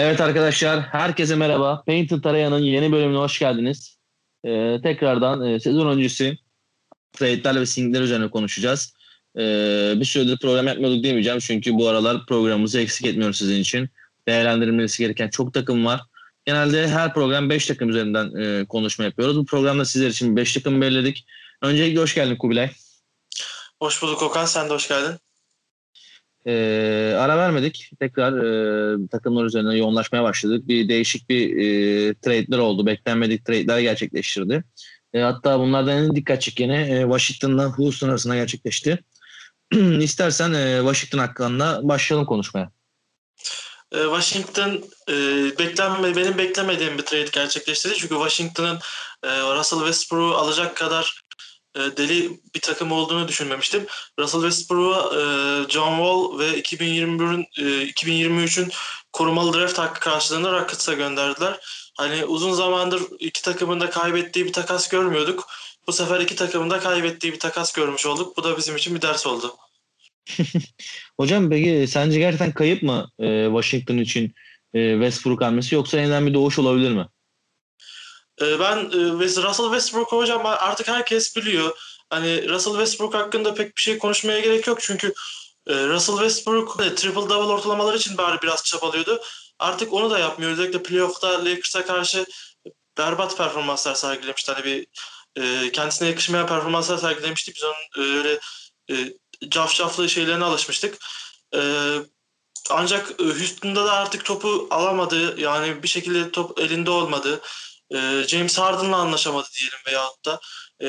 Evet arkadaşlar, herkese merhaba. Painted Taraya'nın yeni bölümüne hoş geldiniz. Ee, tekrardan e, sezon öncesi trade'ler ve singler üzerine konuşacağız. Ee, bir süredir program yapmıyorduk demeyeceğim çünkü bu aralar programımızı eksik etmiyoruz sizin için. Değerlendirilmesi gereken çok takım var. Genelde her program 5 takım üzerinden e, konuşma yapıyoruz. Bu programda sizler için 5 takım belirledik. Öncelikle hoş geldin Kubilay. Hoş bulduk Okan, sen de hoş geldin. E, ara vermedik. Tekrar e, takımlar üzerine yoğunlaşmaya başladık. Bir değişik bir e, trade'ler oldu. Beklenmedik trade'ler gerçekleştirdi. E, hatta bunlardan en dikkat çekeni e, Washington'la Houston arasında gerçekleşti. İstersen e, Washington hakkında başlayalım konuşmaya. E, Washington e, beklenme, benim beklemediğim bir trade gerçekleştirdi. Çünkü Washington'ın e, Russell Westbrook'u alacak kadar e, deli bir takım olduğunu düşünmemiştim. Russell Westbrook'a e, John Wall ve 2021'ün e, 2023'ün korumalı draft hakkı karşılığında Rockets'a gönderdiler. Hani uzun zamandır iki takımın da kaybettiği bir takas görmüyorduk. Bu sefer iki takımın da kaybettiği bir takas görmüş olduk. Bu da bizim için bir ders oldu. Hocam peki sence gerçekten kayıp mı e, Washington için e, Westbrook hamlesi yoksa yeniden bir doğuş olabilir mi? Ee, ben e, Russell Westbrook hocam artık herkes biliyor. Hani Russell Westbrook hakkında pek bir şey konuşmaya gerek yok çünkü e, Russell Westbrook triple double ortalamalar için bari biraz çabalıyordu. Artık onu da yapmıyor. Özellikle playoff'ta Lakers'a karşı berbat performanslar sergilemişti. Hani bir e, kendisine yakışmayan performanslar sergilemişti. Biz onun öyle e, cafcaflı şeylerine alışmıştık. ancak Houston'da da artık topu alamadı. Yani bir şekilde top elinde olmadı e, James Harden'la anlaşamadı diyelim veyahut da e,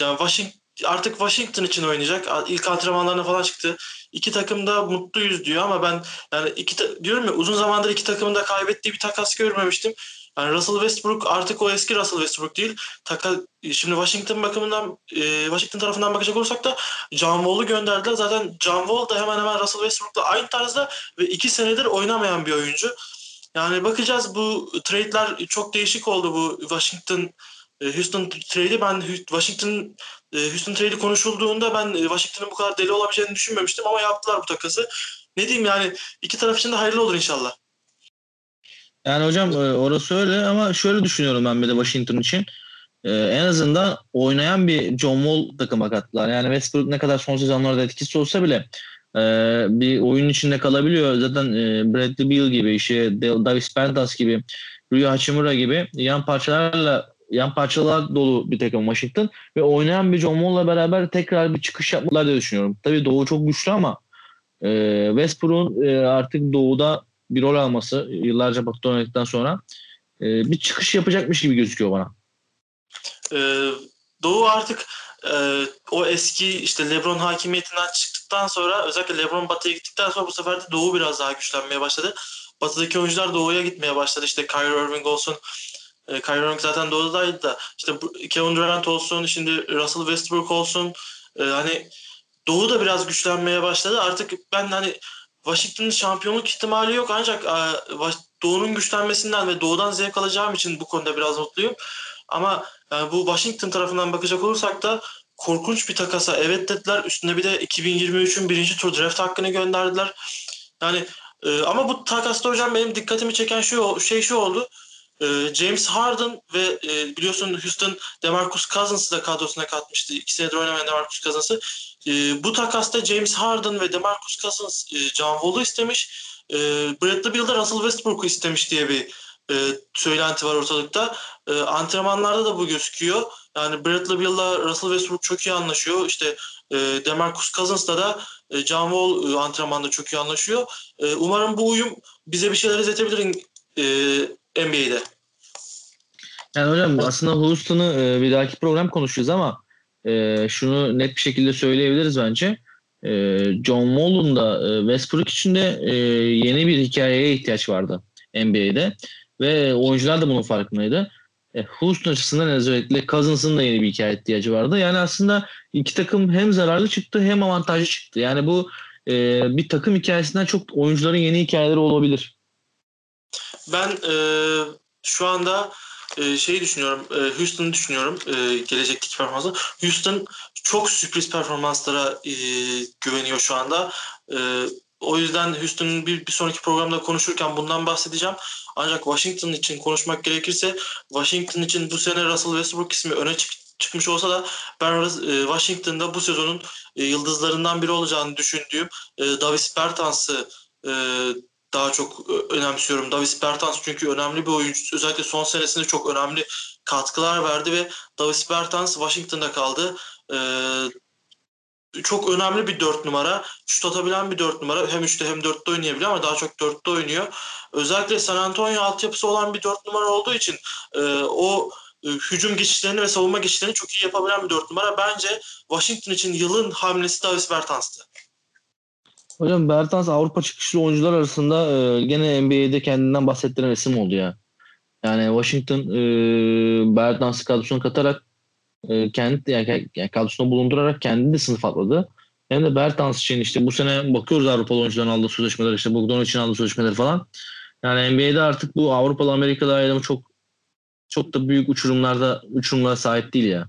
yani Washington artık Washington için oynayacak. İlk antrenmanlarına falan çıktı. İki takım da mutluyuz diyor ama ben yani iki diyorum ya uzun zamandır iki takımın da kaybettiği bir takas görmemiştim. Yani Russell Westbrook artık o eski Russell Westbrook değil. Taka, şimdi Washington bakımından e, Washington tarafından bakacak olursak da John Wall'u gönderdiler. Zaten John Wall da hemen hemen Russell Westbrook'la aynı tarzda ve iki senedir oynamayan bir oyuncu. Yani bakacağız bu trade'ler çok değişik oldu bu Washington e, Houston trade'i ben Washington e, Houston trade'i konuşulduğunda ben e, Washington'ın bu kadar deli olabileceğini düşünmemiştim ama yaptılar bu takası. Ne diyeyim yani iki taraf için de hayırlı olur inşallah. Yani hocam orası öyle ama şöyle düşünüyorum ben bir de Washington için. en azından oynayan bir John Wall takıma kattılar. Yani Westbrook ne kadar son sezonlarda etkisi olsa bile e, bir oyun içinde kalabiliyor. Zaten e, Bradley Beal gibi, işte Davis Pentas gibi, Rui Hachimura gibi yan parçalarla yan parçalar dolu bir takım Washington ve oynayan bir John Wall'la beraber tekrar bir çıkış yapmalar diye düşünüyorum. Tabii Doğu çok güçlü ama e, Westbrook'un e, artık Doğu'da bir rol alması yıllarca Batı'da oynadıktan sonra e, bir çıkış yapacakmış gibi gözüküyor bana. Ee, Doğu artık e, o eski işte LeBron hakimiyetinden çıktıktan sonra özellikle LeBron Batı'ya gittikten sonra bu sefer de Doğu biraz daha güçlenmeye başladı. Batı'daki oyuncular Doğu'ya gitmeye başladı. İşte Kyrie Irving olsun. E, Kyrie Irving zaten Doğu'daydı da işte Kevin Durant olsun, şimdi Russell Westbrook olsun. E, hani Doğu da biraz güçlenmeye başladı. Artık ben hani Washington'ın şampiyonluk ihtimali yok ancak e, Doğu'nun güçlenmesinden ve Doğu'dan zevk alacağım için bu konuda biraz mutluyum. Ama yani bu Washington tarafından bakacak olursak da korkunç bir takasa evet dediler. Üstüne bir de 2023'ün birinci tur draft hakkını gönderdiler. Yani e, ama bu takasta hocam benim dikkatimi çeken şu şey şu oldu. E, James Harden ve e, biliyorsun Houston DeMarcus Cousins'ı da kadrosuna katmıştı. İki senedir oynamayan DeMarcus Cousins'ı. E, bu takasta James Harden ve DeMarcus Cousins e, John Wall'u istemiş. E, Bradley Beal da Russell Westbrook'u istemiş diye bir e, söylenti var ortalıkta. E, antrenmanlarda da bu gözüküyor. Yani Bradley Beal'la Russell Westbrook çok iyi anlaşıyor. İşte e, DeMarcus Cousins'la da e, John Wall e, antrenmanda çok iyi anlaşıyor. E, umarım bu uyum bize bir şeyler izletebilir e, NBA'de. Yani hocam aslında Houston'ı e, bir dahaki program konuşacağız ama e, şunu net bir şekilde söyleyebiliriz bence. E, John Wall'un da e, Westbrook için de e, yeni bir hikayeye ihtiyaç vardı NBA'de. Ve oyuncular da bunun farkındaydı. E, Houston açısından özellikle Cousins'ın da yeni bir hikaye ihtiyacı vardı. Yani aslında iki takım hem zararlı çıktı hem avantajlı çıktı. Yani bu e, bir takım hikayesinden çok oyuncuların yeni hikayeleri olabilir. Ben e, şu anda e, şeyi düşünüyorum, e, Houston'ı düşünüyorum e, gelecekteki performansı. Houston çok sürpriz performanslara e, güveniyor şu anda. E, o yüzden Houston'ın bir, bir sonraki programda konuşurken bundan bahsedeceğim. Ancak Washington için konuşmak gerekirse Washington için bu sene Russell Westbrook ismi öne çık çıkmış olsa da ben e, Washington'da bu sezonun e, yıldızlarından biri olacağını düşündüğüm e, Davis Bertans'ı daha çok önemsiyorum. Davis Bertans çünkü önemli bir oyuncu. Özellikle son senesinde çok önemli katkılar verdi ve Davis Bertans Washington'da kaldı. Çok önemli bir dört numara. Şut atabilen bir dört numara. Hem üçte hem dörtte oynayabiliyor ama daha çok dörtte oynuyor. Özellikle San Antonio altyapısı olan bir dört numara olduğu için o e, hücum geçişlerini ve savunma geçişlerini çok iyi yapabilen bir dört numara. Bence Washington için yılın hamlesi Davis Bertans'tı. Hocam Bertans Avrupa çıkışlı oyuncular arasında e, gene NBA'de kendinden bahsettiren isim oldu ya. Yani Washington e, Bertans'ı kadrosuna katarak e, kendi yani, yani kadrosuna bulundurarak kendini de sınıf atladı. Hem de Bertans için işte bu sene bakıyoruz Avrupalı oyuncuların aldığı sözleşmeler işte Bogdan için aldığı sözleşmeler falan. Yani NBA'de artık bu Avrupalı Amerikalı ayrımı çok çok da büyük uçurumlarda uçurumlara sahip değil ya.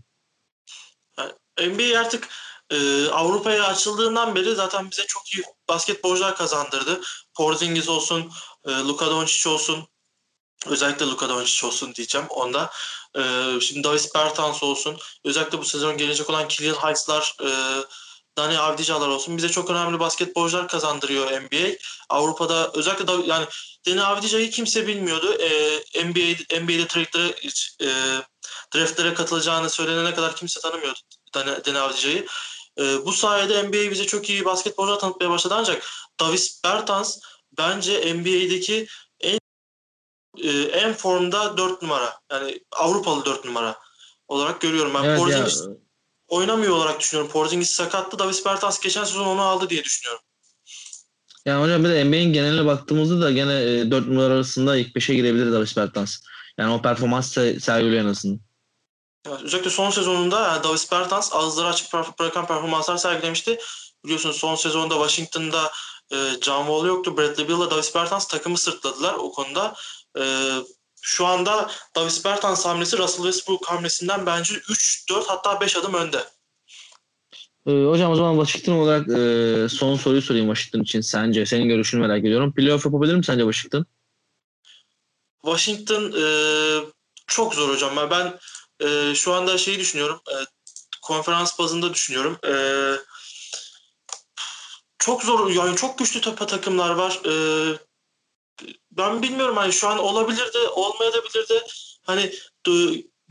NBA artık e, Avrupa'ya açıldığından beri zaten bize çok iyi basketbolcular kazandırdı. Porzingis olsun, e, Luka Doncic olsun, özellikle Luka Doncic olsun diyeceğim onda. E, şimdi Davis Bertans olsun, özellikle bu sezon gelecek olan Killian Hayes'lar, e, Dani Avdicalar olsun bize çok önemli basketbolcular kazandırıyor NBA. Avrupa'da özellikle da, yani Deni Avdica'yı kimse bilmiyordu. Ee, NBA, NBA'de draftlere, e, draftlere katılacağını söylenene kadar kimse tanımıyordu Deni, Deni Avdica'yı. E, bu sayede NBA bize çok iyi basketbolcular tanıtmaya başladı ancak Davis Bertans bence NBA'deki e, en formda 4 numara. Yani Avrupalı 4 numara olarak görüyorum. Ben evet, Porzingis ya. oynamıyor olarak düşünüyorum. Porzingis sakattı. Davis Bertans geçen sezon onu aldı diye düşünüyorum. Yani hocam bir de NBA'in geneline baktığımızda da gene e, 4 numara arasında ilk 5'e girebilir Davis Bertans. Yani o performans sergiliyor en azından. Evet, özellikle son sezonunda yani Davis Bertans ağızları açık bırakan performanslar sergilemişti. Biliyorsunuz son sezonda Washington'da e, John Wall yoktu. Bradley Beal ile Davis Bertans takımı sırtladılar o konuda. E, şu anda Davis Bertans hamlesi Russell Westbrook hamlesinden bence 3, 4 hatta 5 adım önde. Ee, hocam o zaman Washington olarak e, son soruyu sorayım Washington için. Sence, senin görüşünü merak ediyorum. Playoff yapabilir mi sence Washington? Washington e, çok zor hocam. Ben, ben e, şu anda şeyi düşünüyorum. E, konferans bazında düşünüyorum. E, çok zor yani çok güçlü topa takımlar var. E, ben bilmiyorum hani şu an olabilir de olmayabilir de hani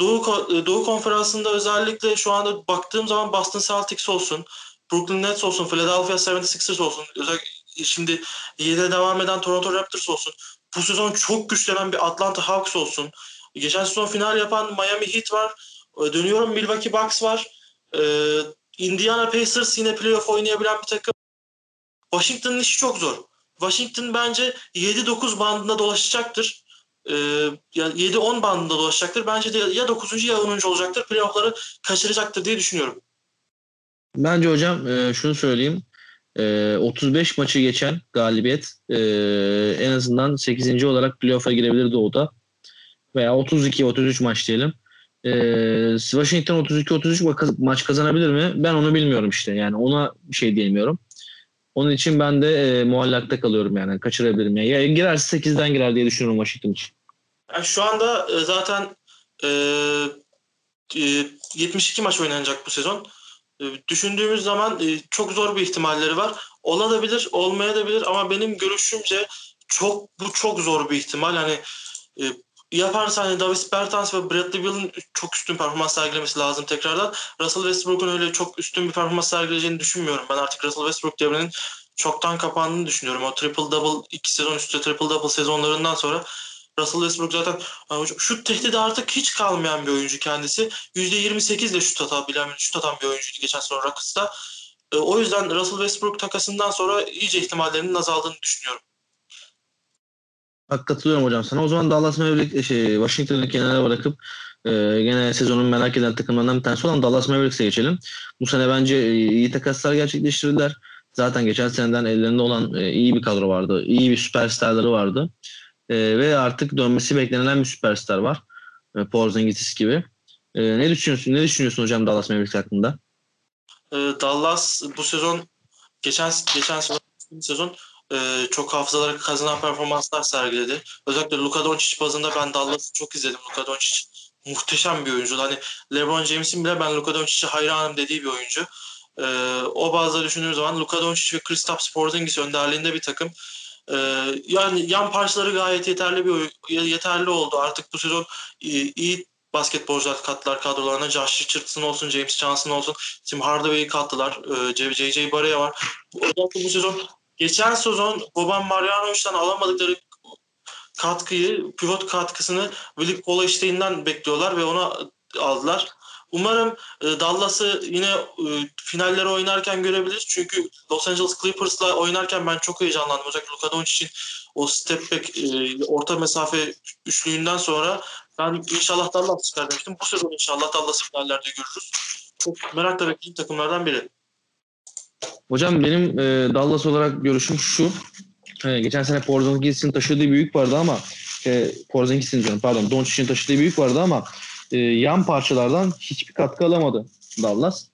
Doğu, Doğu Konferansı'nda özellikle şu anda baktığım zaman Boston Celtics olsun, Brooklyn Nets olsun, Philadelphia 76ers olsun, özellikle şimdi 7'de devam eden Toronto Raptors olsun. Bu sezon çok güçlenen bir Atlanta Hawks olsun. Geçen sezon final yapan Miami Heat var. E, dönüyorum Milwaukee Bucks var. E, Indiana Pacers yine playoff oynayabilen bir takım. Washington'ın işi çok zor. Washington bence 7-9 bandında dolaşacaktır e, ya 7-10 bandında dolaşacaktır. Bence de ya 9. ya 10. olacaktır. Playoff'ları kaçıracaktır diye düşünüyorum. Bence hocam e, şunu söyleyeyim. E, 35 maçı geçen galibiyet e, en azından 8. olarak playoff'a girebilir Doğu'da. Veya 32-33 maç diyelim. E, Washington 32-33 maç kazanabilir mi? Ben onu bilmiyorum işte. Yani ona bir şey diyemiyorum. Onun için ben de e, muallakta kalıyorum yani. Kaçırabilirim. Yani. Ya girerse 8'den girer diye düşünüyorum Washington için. Yani şu anda e, zaten e, e, 72 maç oynanacak bu sezon. E, düşündüğümüz zaman e, çok zor bir ihtimalleri var. Olabilir, olmayabilir ama benim görüşümce çok bu çok zor bir ihtimal. Hani e, yaparsa hani Davis Bertans ve Bradley Beal'ın çok üstün performans sergilemesi lazım tekrardan. Russell Westbrook'un öyle çok üstün bir performans sergileyeceğini düşünmüyorum. Ben artık Russell Westbrook devrinin çoktan kapandığını düşünüyorum. O triple double iki sezon üstü triple double sezonlarından sonra Russell Westbrook zaten şut tehdidi artık hiç kalmayan bir oyuncu kendisi. %28 ile şut atabilen, şut atan bir oyuncuydu geçen sezon Rockets'ta. E, o yüzden Russell Westbrook takasından sonra iyice ihtimallerinin azaldığını düşünüyorum. Bak katılıyorum hocam sana. O zaman Dallas Mavericks şey, Washington'ı kenara bırakıp e, gene sezonun merak eden takımlarından bir tanesi olan Dallas Mavericks'e geçelim. Bu sene bence e, iyi takaslar gerçekleştirdiler. Zaten geçen seneden ellerinde olan e, iyi bir kadro vardı. İyi bir süperstarları vardı. E, ve artık dönmesi beklenilen bir süperstar var. E, Porzingis gibi. E, ne düşünüyorsun? Ne düşünüyorsun hocam Dallas Mavericks hakkında? E, Dallas bu sezon geçen geçen sezon e, çok hafızaları kazanan performanslar sergiledi. Özellikle Luka Doncic bazında ben Dallas'ı çok izledim. Luka Doncic muhteşem bir oyuncu. Hani LeBron James'in bile ben Luka Doncic'e hayranım dediği bir oyuncu. E, o bazda düşündüğüm zaman Luka Doncic ve Kristaps Porzingis önderliğinde bir takım. E, yani yan parçaları gayet yeterli bir yeterli oldu. Artık bu sezon iyi, iyi basketbolcular kattılar kadrolarına. Josh Richardson olsun, James Johnson olsun, Tim Hardaway'i kattılar. E, J.J. Barea var. Özellikle bu sezon geçen sezon Boban Marjanovic'den alamadıkları katkıyı, pivot katkısını Willie Kolesteyn'den bekliyorlar ve ona aldılar. Umarım e, Dallas'ı yine e, finallere oynarken görebiliriz. Çünkü Los Angeles Clippers'la oynarken ben çok heyecanlandım. Özellikle Luka Doncic'in o step back e, orta mesafe üçlüğünden sonra ben inşallah Dallas çıkar demiştim. Bu sezon inşallah Dallas'ı finallerde görürüz. Çok merakla beklediğim takımlardan biri. Hocam benim e, Dallas olarak görüşüm şu. E, geçen sene Porzingis'in taşıdığı büyük vardı ama e, Porzingis'in diyorum pardon Doncic'in taşıdığı büyük vardı ama e, yan parçalardan hiçbir katkı alamadı Dallas.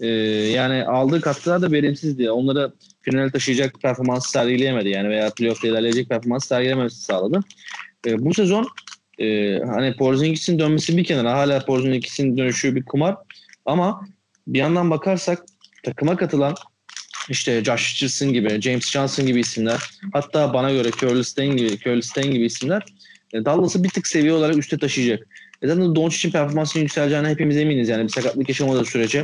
E, yani aldığı katkılar da verimsizdi. Onları finale taşıyacak performans sergileyemedi yani veya playoff'ta ilerleyecek performans sergilememesi sağladı. E, bu sezon e, hani Porzingis'in dönmesi bir kenara hala Porzingis'in dönüşü bir kumar ama bir yandan bakarsak takıma katılan işte Josh Richardson gibi, James Johnson gibi isimler hatta bana göre Curly Stein gibi, Curly Stein gibi isimler e, Dallas'ı bir tık seviye olarak üste taşıyacak. E zaten Doncic'in performansının yükseleceğine hepimiz eminiz. Yani bir sakatlık yaşamadığı sürece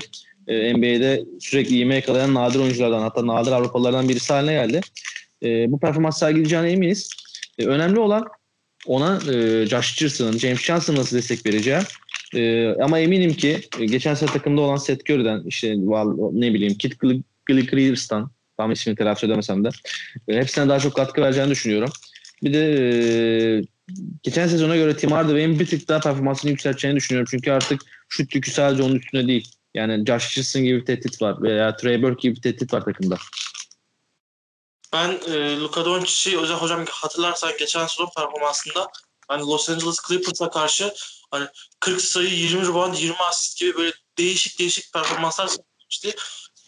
e, NBA'de sürekli ivme yakalayan nadir oyunculardan hatta nadir Avrupalılardan birisi haline geldi. E, bu performans sergileyeceğine eminiz. Önemli olan ona e, Josh Richardson'ın, James Johnson'ın nasıl destek vereceği. Ama eminim ki geçen sene takımda olan Seth Curry'den işte ne bileyim Kit Gilchrist'tan tam ismini telaffuz edemesem de e, hepsine daha çok katkı vereceğini düşünüyorum. Bir de e, geçen sezona göre Tim Hardaway'in bir tık daha performansını yükselteceğini düşünüyorum. Çünkü artık şut yükü sadece onun üstünde değil. Yani Josh Richardson gibi bir tehdit var veya Trey Burke gibi bir tehdit var takımda. Ben e, Luka Doncic'i hocam, hocam hatırlarsan geçen sezon performansında hani Los Angeles Clippers'a karşı hani 40 sayı, 20 rebound, 20 asist gibi böyle değişik değişik performanslar sergilemişti.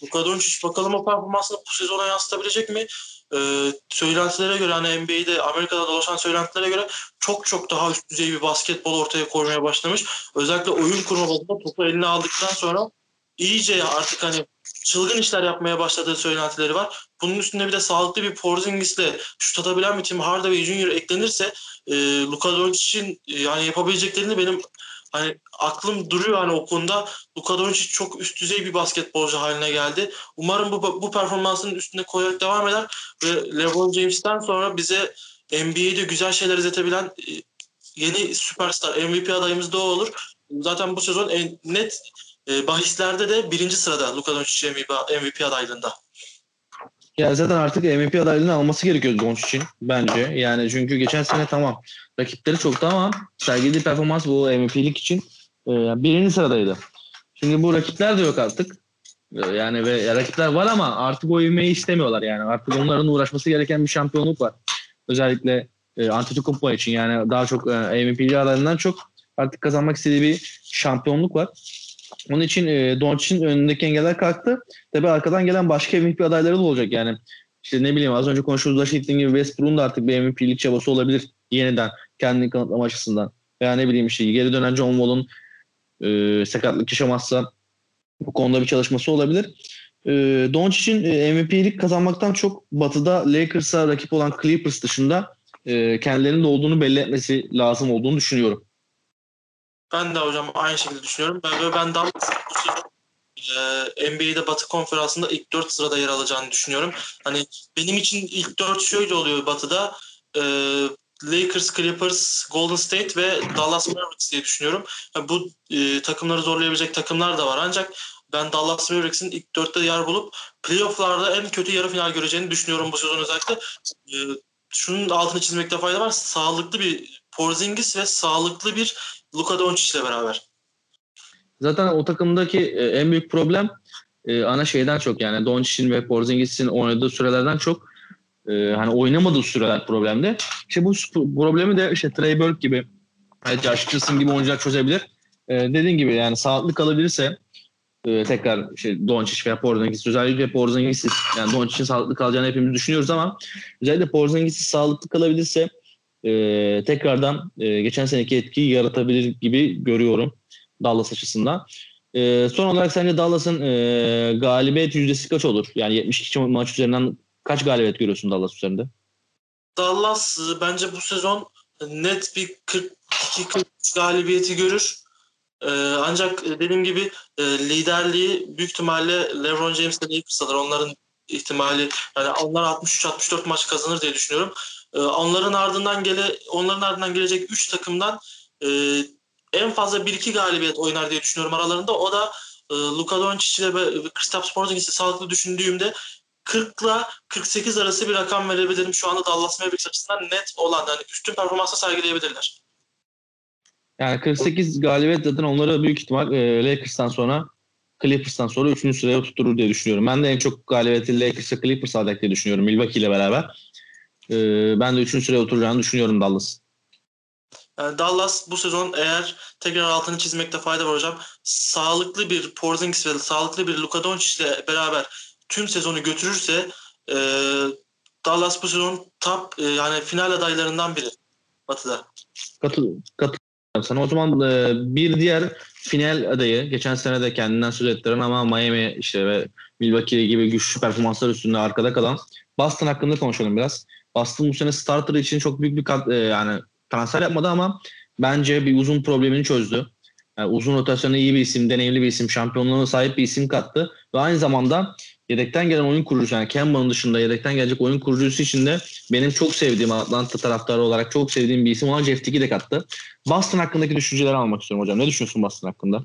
Luka Doncic bakalım o performansını bu sezona yansıtabilecek mi? Ee, söylentilere göre hani NBA'de Amerika'da dolaşan söylentilere göre çok çok daha üst düzey bir basketbol ortaya koymaya başlamış. Özellikle oyun kurma bazında topu eline aldıktan sonra iyice artık hani çılgın işler yapmaya başladığı söylentileri var. Bunun üstünde bir de sağlıklı bir Porzingis'le şut atabilen bir Tim Hardaway Jr. eklenirse e, Luka Doncic'in yani yapabileceklerini benim hani aklım duruyor hani o konuda. Luka Doncic çok üst düzey bir basketbolcu haline geldi. Umarım bu, bu performansının üstünde koyarak devam eder ve LeBron James'ten sonra bize NBA'de güzel şeyler izletebilen e, yeni süperstar MVP adayımız da o olur. Zaten bu sezon en net e, bahislerde de birinci sırada Luka Doncic MVP, adaylığında. Ya zaten artık MVP adaylığını alması gerekiyor Doncic'in bence. Yani çünkü geçen sene tamam rakipleri çoktu ama sergilediği performans bu MVP'lik için e, birinci sıradaydı. Şimdi bu rakipler de yok artık. E, yani ve rakipler var ama artık o ivmeyi istemiyorlar yani. Artık onların uğraşması gereken bir şampiyonluk var. Özellikle e, Antetokounmpo için yani daha çok e, MVP'li adayından çok artık kazanmak istediği bir şampiyonluk var. Onun için e, Doncic'in önündeki engeller kalktı. Tabii arkadan gelen başka MVP adayları da olacak yani. İşte ne bileyim az önce konuştuğumuz Washington gibi Westbrook'un da artık bir MVP'lik çabası olabilir yeniden kendini kanıtlama açısından. Veya ne bileyim işte geri dönen John Wall'un e, sakatlık yaşamazsa bu konuda bir çalışması olabilir. E, Doncic'in e, MVP'lik kazanmaktan çok batıda Lakers'a rakip olan Clippers dışında e, kendilerinin de olduğunu belli etmesi lazım olduğunu düşünüyorum. Ben de hocam aynı şekilde düşünüyorum. Ben, ben sezon e, NBA'de Batı Konferansı'nda ilk 4 sırada yer alacağını düşünüyorum. Hani benim için ilk 4 şöyle oluyor Batı'da. E, Lakers, Clippers, Golden State ve Dallas Mavericks diye düşünüyorum. Yani bu e, takımları zorlayabilecek takımlar da var ancak ben Dallas Mavericks'in ilk 4'te yer bulup playoff'larda en kötü yarı final göreceğini düşünüyorum bu sezon özellikle. E, şunun altını çizmekte fayda var. Sağlıklı bir Porzingis ve sağlıklı bir Luka Doncic ile beraber. Zaten o takımdaki e, en büyük problem e, ana şeyden çok yani Doncic'in ve Porzingis'in oynadığı sürelerden çok e, hani oynamadığı süreler problemde. İşte bu problemi de işte Trey Burke gibi Josh Richardson gibi oyuncular çözebilir. dediğin gibi yani sağlıklı kalabilirse e, tekrar işte Doncic veya Porzingis özellikle Porzingis yani Doncic'in sağlıklı kalacağını hepimiz düşünüyoruz ama özellikle Porzingis sağlıklı kalabilirse e, tekrardan e, geçen seneki etkiyi yaratabilir gibi görüyorum Dallas açısından. E, son olarak sence Dallas'ın e, galibiyet yüzdesi kaç olur? Yani 72 maç üzerinden kaç galibiyet görüyorsun Dallas üzerinde? Dallas e, bence bu sezon net bir 42-43 galibiyeti görür. Ee, ancak dediğim gibi e, liderliği büyük ihtimalle LeBron James ile Lakers alır. Onların ihtimali yani onlar 63-64 maç kazanır diye düşünüyorum. Ee, onların ardından gele onların ardından gelecek 3 takımdan e, en fazla 1-2 galibiyet oynar diye düşünüyorum aralarında. O da e, Luka Doncic ile Kristaps Porzingis'i sağlıklı düşündüğümde 40 ile 48 arası bir rakam verebilirim. Şu anda Dallas Mavericks açısından net olan yani üstün performansa sergileyebilirler. Yani 48 galibiyet zaten onları büyük ihtimal e, Lakers'tan sonra Clippers'tan sonra 3. sıraya oturtur diye düşünüyorum. Ben de en çok galibiyeti Lakers'a Clippers alacak diye düşünüyorum Milwaukee ile beraber. E, ben de 3. sıraya oturacağını düşünüyorum Dallas. Yani Dallas bu sezon eğer tekrar altını çizmekte fayda var hocam. Sağlıklı bir Porzingis ve sağlıklı bir Luka Doncic ile beraber tüm sezonu götürürse e, Dallas bu sezon top e, yani final adaylarından biri Batı'da. Katıl, katıl sana. O zaman e, bir diğer final adayı geçen sene de kendinden söz ettiren ama Miami işte ve Milwaukee gibi güçlü performanslar üstünde arkada kalan Boston hakkında konuşalım biraz. Boston bu sene starter için çok büyük bir kat, e, yani transfer yapmadı ama bence bir uzun problemini çözdü. Yani uzun rotasyonda iyi bir isim, deneyimli bir isim, şampiyonluğuna sahip bir isim kattı ve aynı zamanda yedekten gelen oyun kurucusu yani Kemba'nın dışında yedekten gelecek oyun kurucusu için de benim çok sevdiğim Atlanta taraftarı olarak çok sevdiğim bir isim olan Jeff Tick'i de kattı. Boston hakkındaki düşünceleri almak istiyorum hocam. Ne düşünüyorsun Boston hakkında?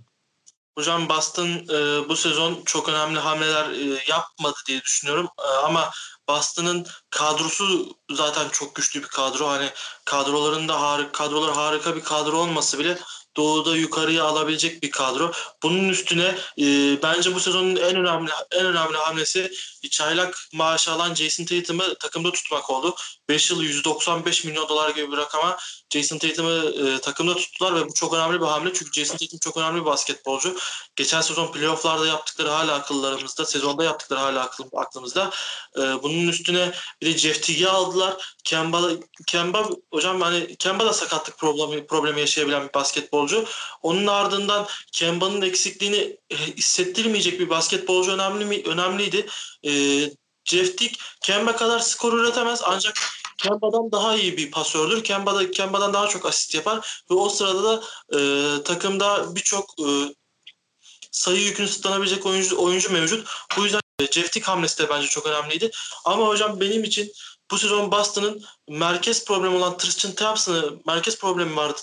Hocam Boston e, bu sezon çok önemli hamleler e, yapmadı diye düşünüyorum. E, ama Boston'ın kadrosu zaten çok güçlü bir kadro. Hani kadrolarında harika, kadrolar harika bir kadro olması bile doğuda yukarıya alabilecek bir kadro. Bunun üstüne e, bence bu sezonun en önemli en önemli hamlesi çaylak maaşı alan Jason Tatum'ı takımda tutmak oldu. 5 yıl 195 milyon dolar gibi bir rakama Jason Tatum'ı e, takımda tuttular ve bu çok önemli bir hamle çünkü Jason Tatum çok önemli bir basketbolcu. Geçen sezon playofflarda yaptıkları hala akıllarımızda, sezonda yaptıkları hala aklımızda. E, bunun üstüne bir de Jeff Teague'i aldılar. Kemba, Kemba hocam hani Kemba da sakatlık problemi, problemi yaşayabilen bir basketbolcu. Onun ardından Kemba'nın eksikliğini e, hissettirmeyecek bir basketbolcu önemli mi, önemliydi. E, Jeff Teague Kemba kadar skor üretemez ancak Kemba'dan daha iyi bir pasördür. Kemba'da Kemba'dan daha çok asist yapar ve o sırada da e, takımda birçok e, sayı yükünü sırtlanabilecek oyuncu oyuncu mevcut. Bu yüzden Jeff Tick hamlesi de bence çok önemliydi. Ama hocam benim için bu sezon Boston'ın merkez problemi olan Tristan Thompson'ı merkez problemi vardı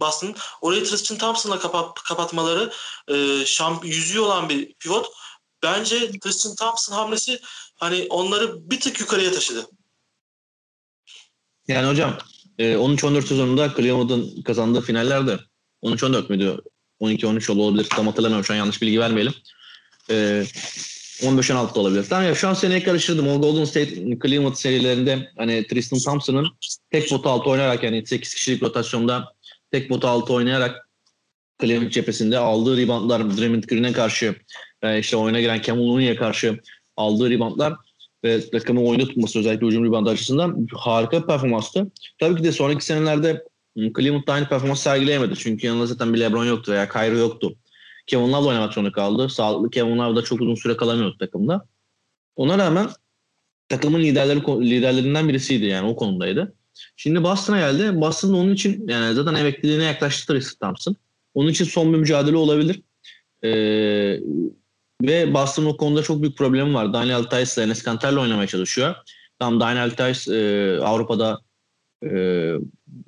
Boston'ın. Orayı Tristan Thompson'la kapat, kapatmaları e, şamp yüzüğü olan bir pivot. Bence Tristan Thompson hamlesi hani onları bir tık yukarıya taşıdı. Yani hocam 13-14 e, sezonunda Cleveland'ın kazandığı finallerde 13-14 müydü? 12-13 olabilir. Tam hatırlamıyorum şu an yanlış bilgi vermeyelim. 15-16 olabilir. Tamam ya şu an seneye karıştırdım. O Golden State Cleveland serilerinde hani Tristan Thompson'ın tek potu altı oynayarak yani 8 kişilik rotasyonda tek potu altı oynayarak Cleveland cephesinde aldığı reboundlar Draymond Green'e karşı işte oyuna giren Kemal Looney'e karşı aldığı reboundlar ve takımı oyunda tutması özellikle hücum ribandı açısından harika bir performanstı. Tabii ki de sonraki senelerde Cleveland'da aynı performans sergileyemedi. Çünkü yanında zaten bir LeBron yoktu veya Kyrie yoktu. Kevin Love oynamak zorunda kaldı. Sağlıklı Kevin Love da çok uzun süre kalamıyordu takımda. Ona rağmen takımın liderleri liderlerinden birisiydi yani o konumdaydı. Şimdi Boston'a geldi. Boston onun için yani zaten emekliliğine yaklaştı Tristan Thompson. Onun için son bir mücadele olabilir. Ee, ve Boston o konuda çok büyük problemi var. Daniel Tice ile Enes Kanter'le oynamaya çalışıyor. Tam Daniel Tice e, Avrupa'da e,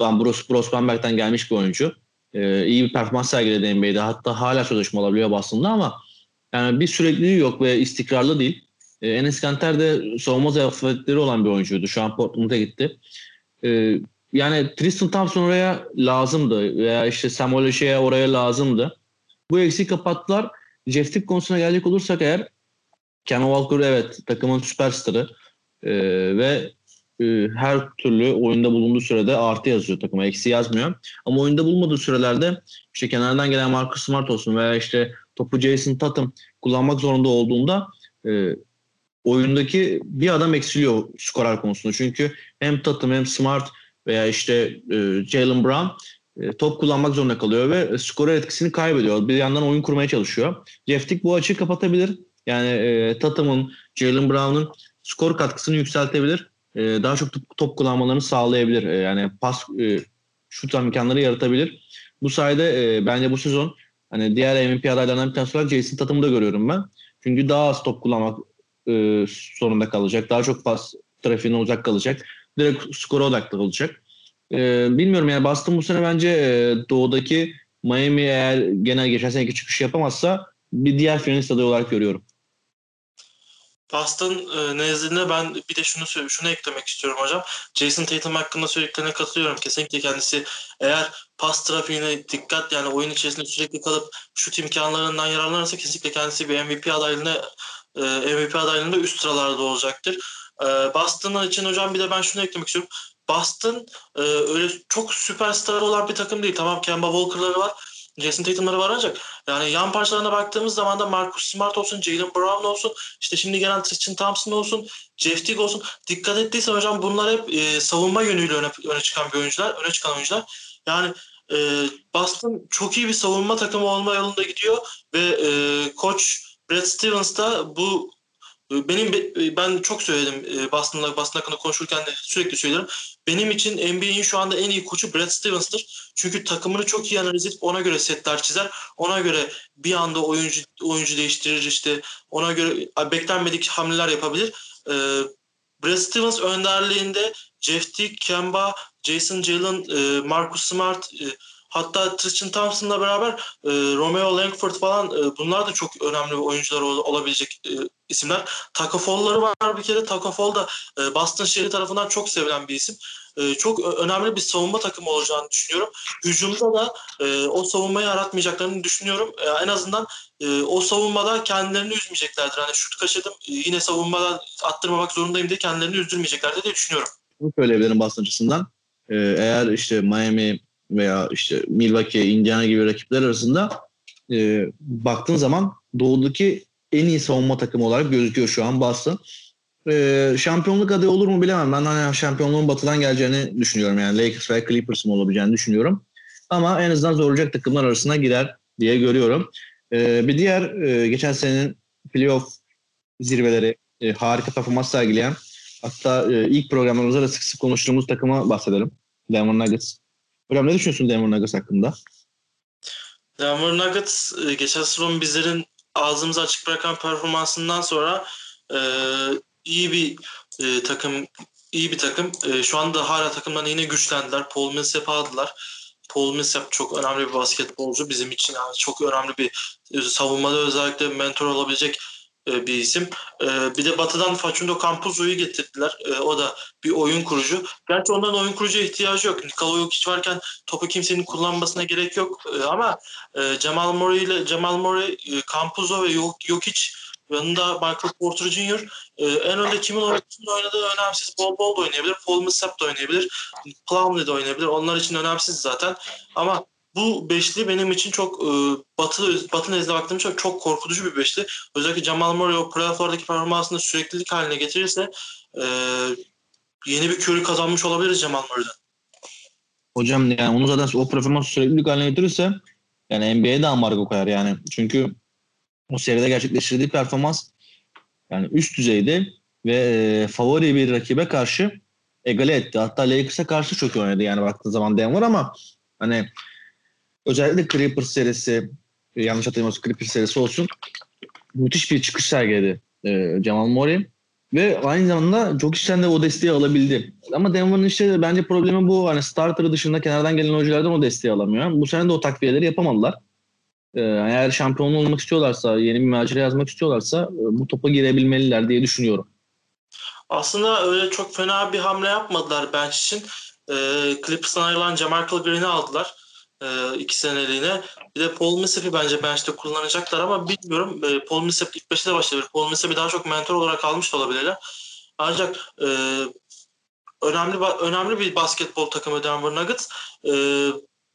Bruce, Bruce Bamberg'den gelmiş bir oyuncu. E, iyi bir performans sergiledi NBA'de. Hatta hala sözleşme olabiliyor Boston'da ama yani bir sürekliliği yok ve istikrarlı değil. E, Enes Kanter de savunma zafiyetleri olan bir oyuncuydu. Şu an Portland'a gitti. E, yani Tristan Thompson oraya lazımdı veya işte Samuel Shea oraya lazımdı. Bu eksiği kapattılar. Jeff Tick konusuna gelecek olursak eğer Kemba Walker evet takımın süperstarı ee, ve e, her türlü oyunda bulunduğu sürede artı yazıyor takıma. Eksi yazmıyor. Ama oyunda bulmadığı sürelerde işte kenardan gelen Marcus Smart olsun veya işte topu Jason Tatum kullanmak zorunda olduğunda e, oyundaki bir adam eksiliyor skorer konusunda. Çünkü hem Tatum hem Smart veya işte e, Jalen Brown e, top kullanmak zorunda kalıyor ve skorer etkisini kaybediyor. Bir yandan oyun kurmaya çalışıyor. Jeff Tick bu açığı kapatabilir. Yani e, Tatum'un, Jalen Brown'un skor katkısını yükseltebilir. E, daha çok top, top kullanmalarını sağlayabilir. E, yani pas e, şut imkanları yaratabilir. Bu sayede e, bence bu sezon hani diğer MVP adaylarından bir tanesi olarak Jason Tatum'u da görüyorum ben. Çünkü daha az top kullanmak e, zorunda kalacak. Daha çok pas trafiğine uzak kalacak. Direkt skora odaklı olacak. E, bilmiyorum yani Boston bu sene bence e, doğudaki Miami eğer genel geçen seneki çıkış yapamazsa bir diğer finalist adayı olarak görüyorum. Boston e, nezdinde ben bir de şunu şunu eklemek istiyorum hocam. Jason Tatum hakkında söylediklerine katılıyorum. Kesinlikle kendisi eğer pas trafiğine dikkat yani oyun içerisinde sürekli kalıp şut imkanlarından yararlanırsa kesinlikle kendisi bir MVP adaylığına e, MVP adaylığında üst sıralarda olacaktır. E, Boston için hocam bir de ben şunu eklemek istiyorum. Boston e, öyle çok süperstar olan bir takım değil. Tamam Kemba Walker'ları var Jason Tatum'ları var ancak yani yan parçalarına baktığımız zaman da Marcus Smart olsun, Jalen Brown olsun, işte şimdi gelen Tristan Thompson olsun, Jeff Teague olsun. Dikkat ettiysen hocam bunlar hep e, savunma yönüyle öne, öne çıkan bir oyuncular, öne çıkan oyuncular. Yani e, Boston çok iyi bir savunma takımı olma yolunda gidiyor ve e, koç Brad Stevens da bu ee, benim e, ben çok söyledim e, Boston'la Boston hakkında konuşurken de sürekli söylerim. Benim için NBA'in şu anda en iyi koçu Brad Stevens'tır. Çünkü takımını çok iyi analiz edip ona göre setler çizer. Ona göre bir anda oyuncu oyuncu değiştirir işte. Ona göre beklenmedik hamleler yapabilir. Brad Stevens önderliğinde Jeff Teague, Kemba, Jason Jalen, e, Marcus Smart, Hatta Tristan Thompson'la beraber e, Romeo Langford falan e, bunlar da çok önemli oyuncular ol, olabilecek e, isimler. Taco Fall'ları var bir kere. Taco Fall da e, Boston şehri tarafından çok sevilen bir isim. E, çok önemli bir savunma takımı olacağını düşünüyorum. Hücumda da e, o savunmayı aratmayacaklarını düşünüyorum. E, en azından e, o savunmada kendilerini üzmeyeceklerdir. Hani şut kaçırdım e, yine savunmadan attırmamak zorundayım diye kendilerini üzdürmeyeceklerdir diye düşünüyorum. Bunu söyleyebilirim Boston açısından. Ee, eğer işte Miami veya işte Milwaukee, Indiana gibi rakipler arasında e, baktığın zaman doğudaki en iyi savunma takımı olarak gözüküyor şu an Boston. E, şampiyonluk adayı olur mu bilemem. Ben hani şampiyonluğun batıdan geleceğini düşünüyorum. Yani Lakers veya Clippers mı olabileceğini düşünüyorum. Ama en azından zorlayacak takımlar arasına girer diye görüyorum. E, bir diğer e, geçen senenin playoff zirveleri e, harika performans sergileyen hatta e, ilk programımızda da sık sık konuştuğumuz takıma bahsedelim. Denver Nuggets. Hocam ne düşünüyorsun Denver Nuggets hakkında? Denver Nuggets e, geçen sezon bizlerin ağzımızı açık bırakan performansından sonra e, iyi bir e, takım iyi bir takım. E, şu anda hala takımdan yine güçlendiler. Paul Millsap'ı aldılar. Paul Millsap çok önemli bir basketbolcu. Bizim için yani çok önemli bir e, savunmada özellikle mentor olabilecek e, bir isim. E, bir de Batı'dan Facundo Campuzzo'yu getirdiler. E, o da bir oyun kurucu. Gerçi ondan oyun kurucuya ihtiyacı yok. Nikola Jokic varken topu kimsenin kullanmasına gerek yok. Ama Cemal Murray ile Cemal Murray, Campuzzo ve Jokic yanında Michael Porter Jr. en önde kimin oynadığı önemsiz. Bol bol da oynayabilir. Paul Millsap da oynayabilir. Plumlee de oynayabilir. Onlar için önemsiz zaten. Ama bu beşli benim için çok e, batı batı nezdinde baktığım çok, çok korkutucu bir beşli. Özellikle Jamal Murray o playoff'lardaki performansını süreklilik haline getirirse e, yeni bir körü kazanmış olabiliriz Jamal Murray'den. Hocam yani onu zaten o performans süreklilik haline getirirse yani NBA'ye de ambargo koyar yani. Çünkü o seride gerçekleştirdiği performans yani üst düzeyde ve e, favori bir rakibe karşı egale etti. Hatta Lakers'a karşı çok iyi oynadı yani baktığı zaman Denver ama hani özellikle Clippers serisi e, yanlış hatırlamıyorsam Clippers serisi olsun müthiş bir çıkış sergiledi e, Jamal Murray ve aynı zamanda çok işten de o desteği alabildi. Ama Denver'ın işte bence problemi bu. Hani starter dışında kenardan gelen oyunculardan o desteği alamıyor. Bu sene de o takviyeleri yapamadılar. Ee, eğer şampiyon olmak istiyorlarsa, yeni bir macera yazmak istiyorlarsa e, bu topa girebilmeliler diye düşünüyorum. Aslında öyle çok fena bir hamle yapmadılar bench için. Ee, Clippers'tan ayrılan Jamarcus Green'i aldılar e, iki seneliğine. Bir de Paul Millsap'i bence bench'te kullanacaklar ama bilmiyorum. E, Paul Millsap ilk beşte de başlayabilir. Paul Millsap'i daha çok mentor olarak almış olabilirler. Ancak e, önemli önemli bir basketbol takımı Denver Nuggets. E,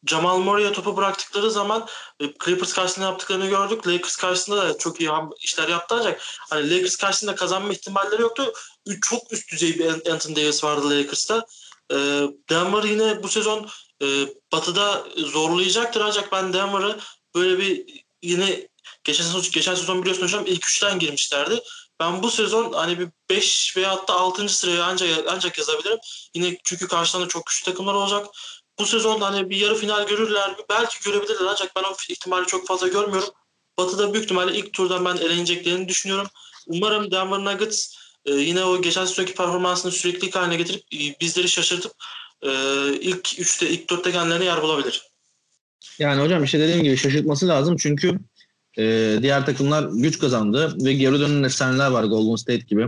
Jamal Murray'e topu bıraktıkları zaman e, Clippers karşısında yaptıklarını gördük. Lakers karşısında da çok iyi işler yaptı ancak hani Lakers karşısında kazanma ihtimalleri yoktu. Çok üst düzey bir Anthony Davis vardı Lakers'ta. E, Denver yine bu sezon e, batıda zorlayacaktır ancak ben Denver'ı böyle bir yine geçen sezon, geçen sezon biliyorsun hocam ilk üçten girmişlerdi. Ben bu sezon hani bir 5 veya hatta 6. sıraya ancak ancak yazabilirim. Yine çünkü karşılarında çok güçlü takımlar olacak. Bu sezon hani bir yarı final görürler mi? Belki görebilirler ancak ben o ihtimali çok fazla görmüyorum. Batı'da büyük ihtimalle ilk turdan ben eleneceklerini düşünüyorum. Umarım Denver Nuggets e, yine o geçen sezonki performansını sürekli haline getirip e, bizleri şaşırtıp e, ilk 3'te ilk 4'te kendilerine yer bulabilir. Yani hocam işte dediğim gibi şaşırtması lazım çünkü e, diğer takımlar güç kazandı ve geri dönen efsaneler var Golden State gibi.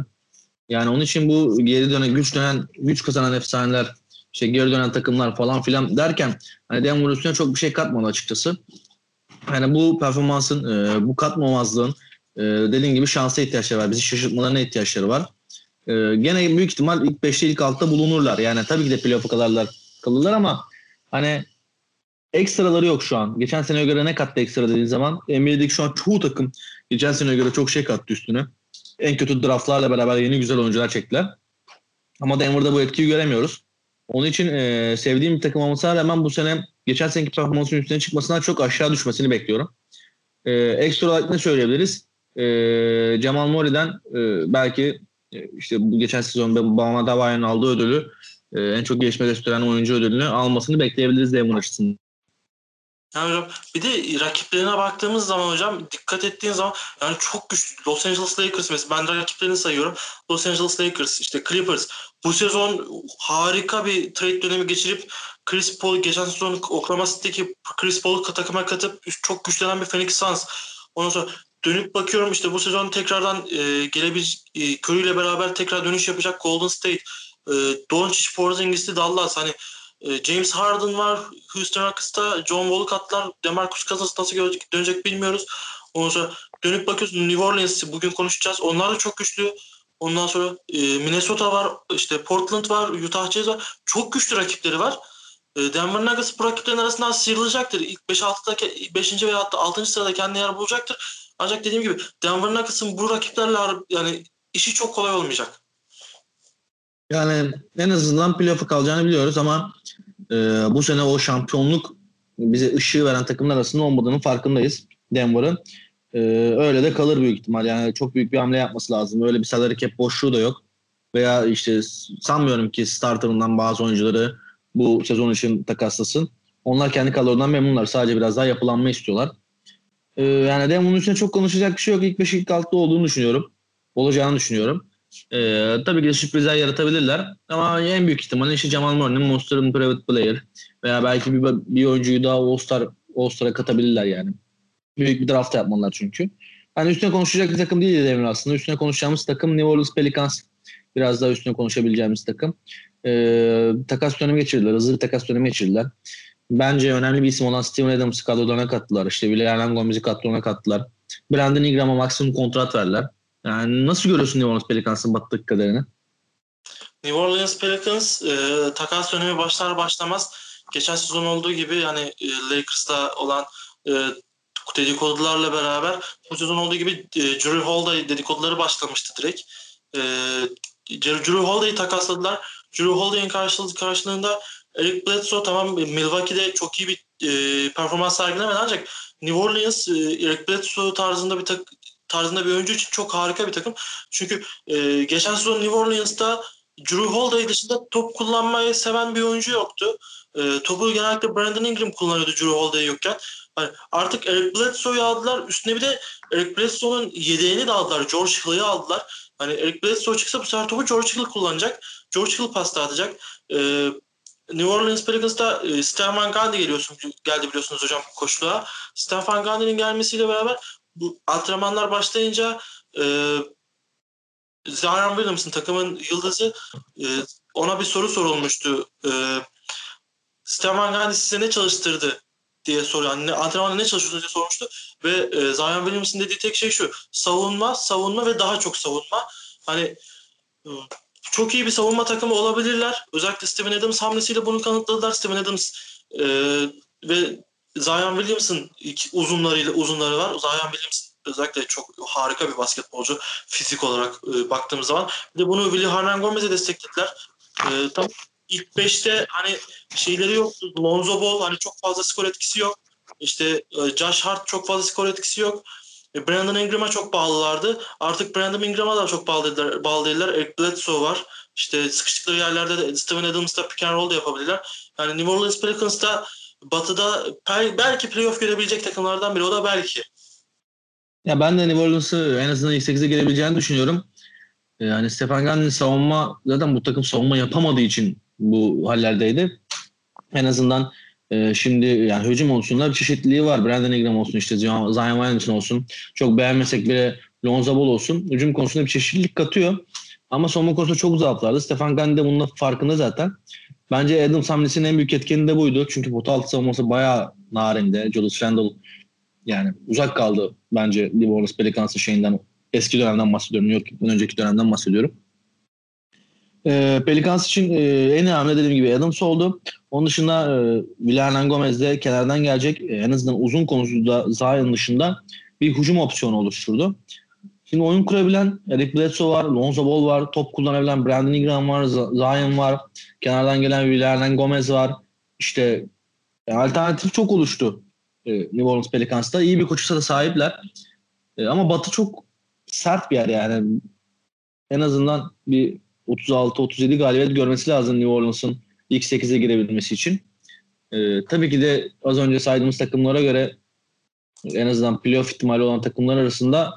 Yani onun için bu geri dönen güç dönen güç kazanan efsaneler işte geri dönen takımlar falan filan derken hani Denver üstüne çok bir şey katmadı açıkçası. Yani bu performansın e, bu katmamazlığın e, dediğim gibi şansa ihtiyaçları var. Bizi şaşırtmalarına ihtiyaçları var. E, gene büyük ihtimal ilk 5'te ilk 6'da bulunurlar. Yani tabii ki de playoff'a kadarlar kalırlar ama hani ekstraları yok şu an. Geçen seneye göre ne kattı ekstra dediğin zaman NBA'deki şu an çoğu takım geçen seneye göre çok şey kattı üstüne. En kötü draftlarla beraber yeni güzel oyuncular çektiler. Ama Denver'da bu etkiyi göremiyoruz. Onun için e, sevdiğim bir takım olmasına rağmen bu sene geçen seneki performansın üstüne çıkmasından çok aşağı düşmesini bekliyorum. E, ekstra olarak ne söyleyebiliriz? E, Jamal Murray'den e, belki işte bu geçen sezon Bama Davay'ın aldığı ödülü e, en çok gelişme gösteren oyuncu ödülünü almasını bekleyebiliriz Denver açısından. Yani hocam bir de rakiplerine baktığımız zaman hocam dikkat ettiğin zaman yani çok güçlü. Los Angeles Lakers mesela ben rakiplerini sayıyorum. Los Angeles Lakers, işte Clippers. Bu sezon harika bir trade dönemi geçirip Chris Paul geçen sezon Oklahoma City'deki Chris Paul'u takıma katıp çok güçlenen bir Phoenix Suns. Ondan sonra dönüp bakıyorum işte bu sezon tekrardan e, gelebilecek e, Curry ile beraber tekrar dönüş yapacak Golden State. E, Doncic, Porzingis'li Dallas hani ee, James Harden var Houston Rockets'ta. John Wall katlar. Demarcus Cousins nasıl dönecek bilmiyoruz. Ondan sonra dönüp bakıyoruz New Orleans'ı bugün konuşacağız. Onlar da çok güçlü. Ondan sonra e, Minnesota var, işte Portland var, Utah Jazz var. Çok güçlü rakipleri var. E, Denver Nuggets bu rakiplerin arasından sıyrılacaktır. İlk 5-6'da 5. veya hatta 6. sırada kendi yer bulacaktır. Ancak dediğim gibi Denver Nuggets'ın bu rakiplerle yani işi çok kolay olmayacak. Yani en azından playoff'a kalacağını biliyoruz ama e, bu sene o şampiyonluk bize ışığı veren takımlar arasında olmadığının farkındayız Denver'ın. E, öyle de kalır büyük ihtimal. Yani çok büyük bir hamle yapması lazım. Öyle bir salary cap boşluğu da yok. Veya işte sanmıyorum ki starterından bazı oyuncuları bu sezon için takaslasın. Onlar kendi kadrolarından memnunlar. Sadece biraz daha yapılanma istiyorlar. Ee, yani Denver'ın üstüne çok konuşacak bir şey yok. İlk 5 ilk 6'da olduğunu düşünüyorum. Olacağını düşünüyorum. Ee, tabii ki de sürprizler yaratabilirler. Ama en büyük ihtimalle işte Jamal Murray'nin Monster'ın private player veya belki bir, bir oyuncuyu daha All-Star, All-Star'a katabilirler yani. Büyük bir draft yapmalılar çünkü. Hani üstüne konuşacak bir takım değil Demir aslında. Üstüne konuşacağımız takım New Orleans Pelicans. Biraz daha üstüne konuşabileceğimiz takım. Ee, takas dönemi geçirdiler. Hızlı bir takas dönemi geçirdiler. Bence önemli bir isim olan Steven Adams'ı kadrolarına kattılar. İşte William Gomez'i kadrolarına kattılar. Brandon Ingram'a maksimum kontrat verdiler. Yani nasıl görüyorsun New Orleans Pelicans'ın battık kaderini? New Orleans Pelicans e, takas dönemi başlar başlamaz geçen sezon olduğu gibi yani e, Lakers'ta olan e, dedikodularla beraber bu sezon olduğu gibi e, Drew Holiday dedikoduları başlamıştı direkt. E, Drew Holiday'i takasladılar. Drew Holiday'in karşılığı, karşılığında Eric Bledsoe tamam Milwaukee'de çok iyi bir e, performans sergilemedi ancak New Orleans e, Eric Bledsoe tarzında bir tak, tarzında bir oyuncu için çok harika bir takım. Çünkü e, geçen sezon New Orleans'ta Drew Holiday dışında top kullanmayı seven bir oyuncu yoktu. E, topu genellikle Brandon Ingram kullanıyordu Drew Holiday yokken. Hani artık Eric Bledsoe'yu aldılar. Üstüne bir de Eric Bledsoe'nun yedeğini de aldılar. George Hill'ı aldılar. Hani Eric Bledsoe çıksa bu sefer topu George Hill kullanacak. George Hill pasta atacak. Ee, New Orleans Pelicans'ta e, Stefan Gandhi geliyorsun, geldi biliyorsunuz hocam koşluğa. Stefan Gandhi'nin gelmesiyle beraber bu antrenmanlar başlayınca e, Zion Williamson takımın yıldızı e, ona bir soru sorulmuştu. E, Stefan Gandhi size ne çalıştırdı diye soruyor. Yani antrenmanda ne çalışıyorsunuz diye sormuştu. Ve e, Zion Williamson dediği tek şey şu. Savunma, savunma ve daha çok savunma. Hani çok iyi bir savunma takımı olabilirler. Özellikle Steven Adams hamlesiyle bunu kanıtladılar. Steven Adams e, ve Zion Williamson uzunlarıyla uzunları var. Zion Williamson özellikle çok harika bir basketbolcu fizik olarak e, baktığımız zaman. Bir de bunu Willy Hernan Gomez'e desteklediler. E, tam ilk 5'te hani şeyleri yok. Lonzo Ball hani çok fazla skor etkisi yok. İşte e, Josh Hart çok fazla skor etkisi yok. E, Brandon Ingram'a çok bağlılardı. Artık Brandon Ingram'a da çok bağlı değiller. Bağlı değiller. Bledsoe var. İşte sıkıştıkları yerlerde de Steven Adams'la pick and roll da yapabilirler. Yani New Orleans Pelicans'ta batıda belki playoff görebilecek takımlardan biri. O da belki. Ya ben de New Orleans'ı en azından ilk 8'e gelebileceğini düşünüyorum. Yani Stephen Gundy'nin savunma zaten bu takım savunma yapamadığı için bu hallerdeydi. En azından e, şimdi yani hücum konusunda bir çeşitliliği var. Brandon Ingram olsun işte Zion Williamson olsun. Çok beğenmesek bile Lonzo Ball olsun. Hücum konusunda bir çeşitlilik katıyor. Ama savunma konusunda çok zaaflardı. Stefan Gundy de bunun farkında zaten. Bence Adam Samlis'in en büyük etkeni de buydu. Çünkü pot altı savunması bayağı narinde. Julius Randle yani uzak kaldı bence New Orleans Pelicans'ın şeyinden eski dönemden bahsediyorum. New York'tan önceki dönemden bahsediyorum. E, Pelicans için e, en önemli dediğim gibi Adams oldu. Onun dışında e, Villarreal Gomez de kenardan gelecek. E, en azından uzun konusunda Zion'ın dışında bir hücum opsiyonu oluşturdu. Şimdi oyun kurabilen Eric Bledsoe var, Lonzo Ball var, top kullanabilen Brandon Ingram var, Zion var, kenardan gelen Villarreal Gomez var. İşte e, alternatif çok oluştu e, New Orleans Pelicans'ta. İyi bir koçusa da sahipler. E, ama Batı çok sert bir yer yani. En azından bir 36-37 galibiyet görmesi lazım New Orleans'ın ilk 8'e girebilmesi için. Ee, tabii ki de az önce saydığımız takımlara göre en azından playoff ihtimali olan takımlar arasında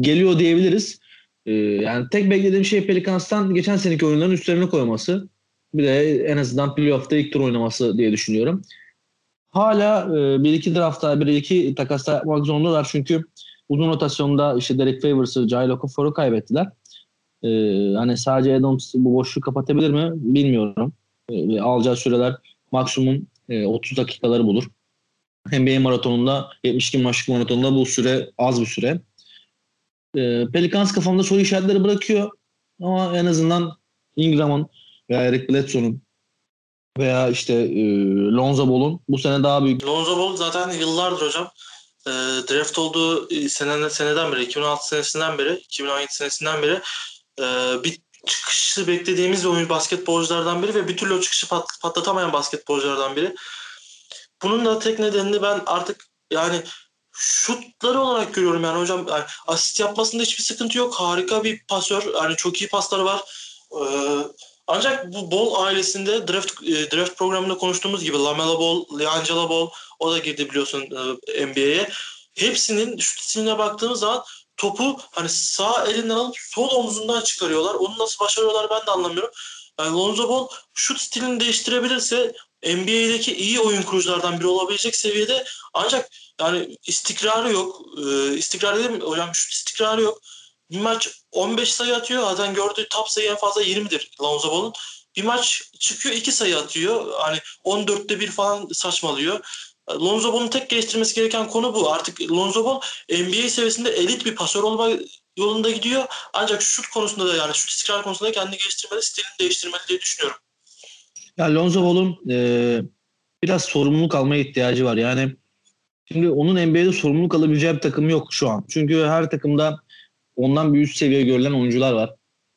geliyor diyebiliriz. Ee, yani tek beklediğim şey Pelicans'tan geçen seneki oyunların üstlerine koyması. Bir de en azından playoff'ta ilk tur oynaması diye düşünüyorum. Hala e, bir iki draftta bir iki takasta yapmak zorundalar çünkü uzun rotasyonda işte Derek Favors'ı, Jai Okafor'u kaybettiler. Ee, hani sadece Adams bu boşluğu kapatabilir mi bilmiyorum. Ee, alacağı süreler maksimum e, 30 dakikaları bulur. NBA maratonunda 72 maçlık maratonunda bu süre az bir süre. Ee, Pelicans kafamda soru işaretleri bırakıyor. Ama en azından Ingram'ın veya Eric Bledsoe'nun veya işte e, Lonzo Ball'un bu sene daha büyük. Lonzo Ball zaten yıllardır hocam e, draft olduğu sene, seneden beri 2016 senesinden beri 2017 senesinden beri e, bir çıkışı beklediğimiz oyun basketbolculardan biri ve bir türlü o çıkışı pat, patlatamayan basketbolculardan biri. Bunun da tek nedenini ben artık yani şutları olarak görüyorum yani hocam yani asist yapmasında hiçbir sıkıntı yok. Harika bir pasör. Yani çok iyi pasları var. Ee, ancak bu Ball ailesinde draft e, draft programında konuştuğumuz gibi Lamela Ball, LiAngelo Ball o da girdi biliyorsun e, NBA'ye. Hepsinin şut stiline baktığımız zaman topu hani sağ elinden alıp sol omzundan çıkarıyorlar. Onu nasıl başarıyorlar ben de anlamıyorum. Yani Lonzo Ball şut stilini değiştirebilirse NBA'deki iyi oyun kuruculardan biri olabilecek seviyede ancak yani istikrarı yok. Ee, istikrar dedim hocam şut istikrarı yok. Bir maç 15 sayı atıyor. Zaten gördüğü top sayı en fazla 20'dir Lonzo Ball'un. Bir maç çıkıyor 2 sayı atıyor. Hani 14'te bir falan saçmalıyor. Lonzo Ball'un tek geliştirmesi gereken konu bu. Artık Lonzo Ball NBA seviyesinde elit bir pasör olma yolunda gidiyor. Ancak şut konusunda da yani şut istikrar konusunda kendini geliştirmeli, stilini değiştirmeli diye düşünüyorum. Ya Lonzo Ball'un e, biraz sorumluluk almaya ihtiyacı var. Yani şimdi onun NBA'de sorumluluk alabileceği bir takım yok şu an. Çünkü her takımda ondan bir üst seviye görülen oyuncular var.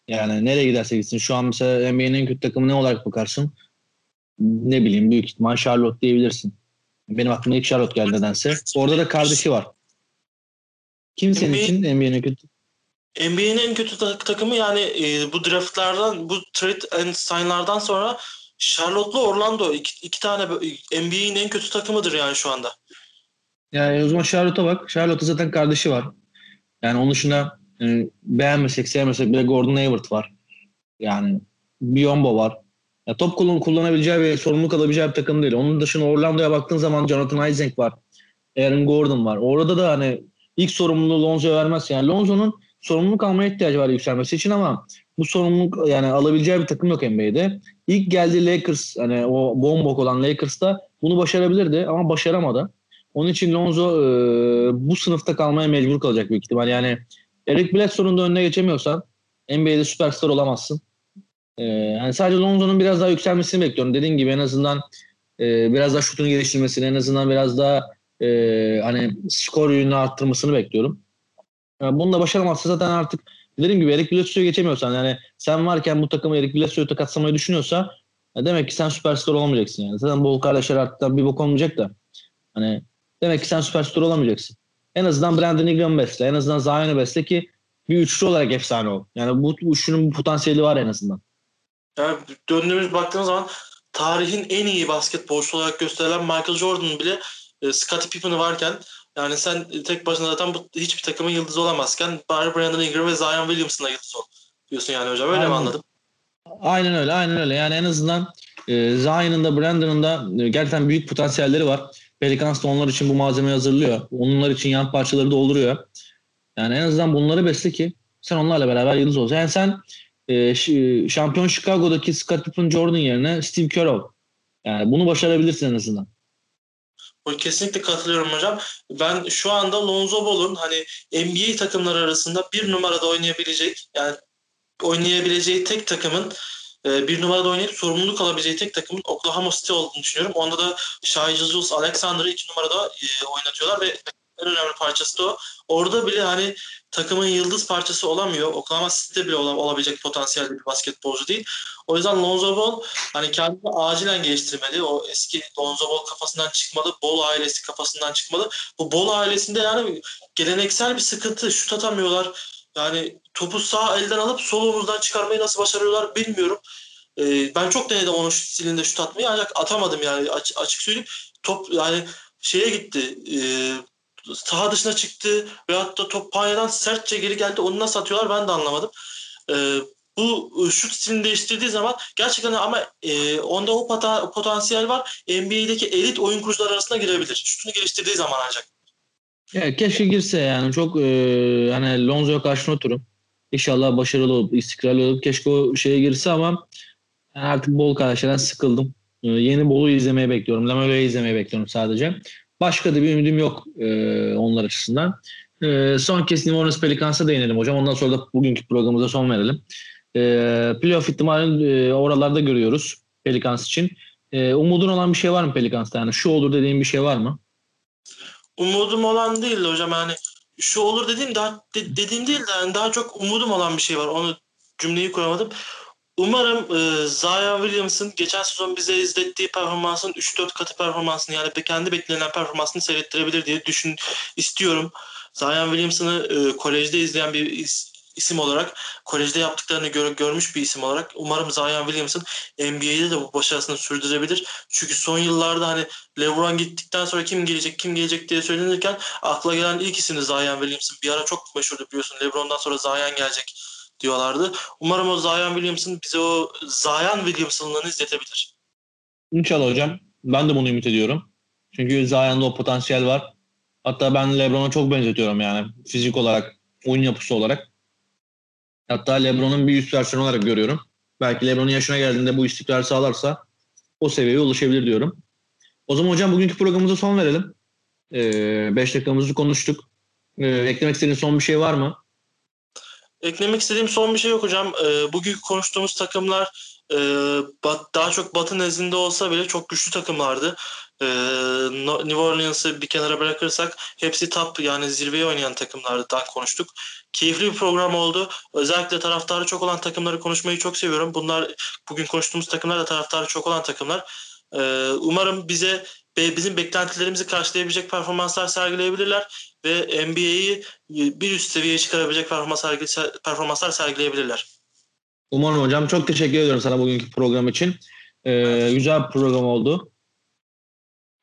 Yani nereye giderse gitsin. Şu an mesela NBA'nin en kötü takımı ne olarak bakarsın? Ne bileyim büyük ihtimal Charlotte diyebilirsin. Benim aklıma ilk Charlotte geldi nedense. Orada da kardeşi var. Kim senin NBA, için NBA'nin en kötü? NBA'nin en kötü takımı yani e, bu draftlardan, bu trade and sign'lardan sonra Charlotte'la Orlando iki, iki tane NBA'nin en kötü takımıdır yani şu anda. Yani o zaman Charlotte'a bak. Charlotte'ın zaten kardeşi var. Yani onun dışında e, beğenmesek sevmesek bile Gordon Hayward var. Yani Biombo var. Ya top kullan kullanabileceği ve sorumluluk alabileceği bir takım değil. Onun dışında Orlando'ya baktığın zaman Jonathan Isaac var. Aaron Gordon var. Orada da hani ilk sorumluluğu Lonzo'ya vermez. Yani Lonzo'nun sorumluluk almaya ihtiyacı var yükselmesi için ama bu sorumluluk yani alabileceği bir takım yok NBA'de. İlk geldiği Lakers hani o bombok olan Lakers'ta bunu başarabilirdi ama başaramadı. Onun için Lonzo e, bu sınıfta kalmaya mecbur kalacak büyük ihtimal. Yani Eric Bledsoe'nun da önüne geçemiyorsan NBA'de süperstar olamazsın. Ee, yani sadece Lonzo'nun biraz daha yükselmesini bekliyorum. Dediğim gibi en azından e, biraz daha şutunu geliştirmesini en azından biraz daha e, hani skor yönünü arttırmasını bekliyorum. Yani bunu da başaramazsa zaten artık dediğim gibi Erik Bledsoe'yu geçemiyorsan yani sen varken bu takımı Erik Bledsoe'yu takatlamayı düşünüyorsa demek ki sen süperstar olamayacaksın yani. Zaten Bol kardeşler artık bir bok olmayacak da. Hani demek ki sen süperstar olamayacaksın. En azından Brandon Ingram'ı besle. En azından Zion'u besle ki bir üçlü olarak efsane ol. Yani bu üçlünün potansiyeli var en azından. Yani döndüğümüz baktığımız zaman tarihin en iyi basketbolcusu olarak gösterilen Michael Jordan bile e, Scottie Pippen varken yani sen tek başına zaten bu, hiçbir takımın yıldızı olamazken bari Brandon Ingram ve Zion Williamson'la yıldız ol diyorsun yani hocam. Öyle aynen. mi anladım? Aynen öyle. Aynen öyle. Yani en azından e, Zion'ın da Brandon'ın da e, gerçekten büyük potansiyelleri var. Pelicans da onlar için bu malzemeyi hazırlıyor. Onlar için yan parçaları dolduruyor. Yani en azından bunları besle ki sen onlarla beraber yıldız ol. Yani sen e, şampiyon Chicago'daki Scott Pippen Jordan yerine Steve Kerr ol. Yani bunu başarabilirsin en azından. Kesinlikle katılıyorum hocam. Ben şu anda Lonzo Ball'un hani NBA takımları arasında bir numarada oynayabilecek yani oynayabileceği tek takımın e, bir numarada oynayıp sorumluluk alabileceği tek takımın Oklahoma City olduğunu düşünüyorum. Onda da Shai Gilgeous Alexander'ı iki numarada e, oynatıyorlar ve en önemli parçası da o. Orada bile hani takımın yıldız parçası olamıyor. Oklahoma City'de bile olabilecek potansiyel bir basketbolcu değil. O yüzden Lonzo Ball hani kendini acilen geliştirmeli. O eski Lonzo Ball kafasından çıkmalı. Ball ailesi kafasından çıkmalı. Bu Ball ailesinde yani geleneksel bir sıkıntı. Şut atamıyorlar. Yani topu sağ elden alıp sol omuzdan çıkarmayı nasıl başarıyorlar bilmiyorum. Ee, ben çok denedim onun stilinde şut atmayı ancak atamadım yani açık söyleyeyim. Top yani şeye gitti. E, saha dışına çıktı veyahut da top panyadan sertçe geri geldi. Onu nasıl atıyorlar ben de anlamadım. E, bu şut stilini değiştirdiği zaman gerçekten ama e, onda o pota, potansiyel var. NBA'deki elit oyun kurucular arasında girebilir. Şutunu geliştirdiği zaman ancak. Ya keşke girse yani çok e, hani Lonzo'ya karşı oturum. İnşallah başarılı olup istikrarlı olup keşke o şeye girse ama yani artık bol kardeşlerden sıkıldım. E, yeni Bolu izlemeye bekliyorum. Lamelo'yu izlemeye bekliyorum sadece. Başka da bir ümidim yok e, onlar açısından. E, son kez New Orleans Pelicans'a değinelim hocam. Ondan sonra da bugünkü programımıza son verelim. E, playoff ihtimalini e, oralarda görüyoruz Pelicans için. E, umudun olan bir şey var mı Pelicans'ta? Yani şu olur dediğin bir şey var mı? Umudum olan değil hocam yani şu olur dediğim daha de, dediğim değil de yani daha çok umudum olan bir şey var. Onu cümleyi kuramadım. Umarım e, Zion Williams'ın geçen sezon bize izlettiği performansın 3-4 katı performansını yani kendi beklenen performansını seyrettirebilir diye düşün istiyorum. Zion Williamson'ı e, kolejde izleyen bir is, isim olarak, kolejde yaptıklarını gör, görmüş bir isim olarak umarım Zion Williamson NBA'de de bu başarısını sürdürebilir. Çünkü son yıllarda hani LeBron gittikten sonra kim gelecek, kim gelecek diye söylenirken akla gelen ilk isim Zion Williamson. Bir ara çok meşhurdu biliyorsun. LeBron'dan sonra Zion gelecek diyorlardı. Umarım o Zion Williamson bize o Zion Williamson'lığını izletebilir. İnşallah hocam. Ben de bunu ümit ediyorum. Çünkü Zion'da o potansiyel var. Hatta ben LeBron'a çok benzetiyorum yani. Fizik olarak, oyun yapısı olarak. Hatta LeBron'un bir üst versiyonu olarak görüyorum. Belki LeBron'un yaşına geldiğinde bu istikrar sağlarsa o seviyeye ulaşabilir diyorum. O zaman hocam bugünkü programımıza son verelim. 5 ee, dakikamızı konuştuk. Ee, eklemek istediğin son bir şey var mı? Eklemek istediğim son bir şey yok hocam. Ee, bugün konuştuğumuz takımlar e, bat, daha çok Batı nezdinde olsa bile çok güçlü takımlardı. E, New Orleans'ı bir kenara bırakırsak hepsi top yani zirveye oynayan takımlardan konuştuk. Keyifli bir program oldu. Özellikle taraftarı çok olan takımları konuşmayı çok seviyorum. Bunlar bugün konuştuğumuz takımlar da taraftarı çok olan takımlar. E, umarım bize bizim beklentilerimizi karşılayabilecek performanslar sergileyebilirler ve NBA'yi bir üst seviyeye çıkarabilecek performanslar sergileyebilirler. Umarım hocam. Çok teşekkür ediyorum sana bugünkü program için. Ee, güzel bir program oldu.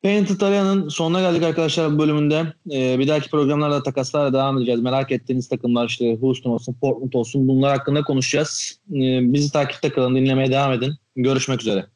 Paint Italia'nın sonuna geldik arkadaşlar bu bölümünde. Ee, bir dahaki programlarda takaslarla devam edeceğiz. Merak ettiğiniz takımlar işte Houston olsun, Portland olsun bunlar hakkında konuşacağız. Ee, bizi takipte kalın, dinlemeye devam edin. Görüşmek üzere.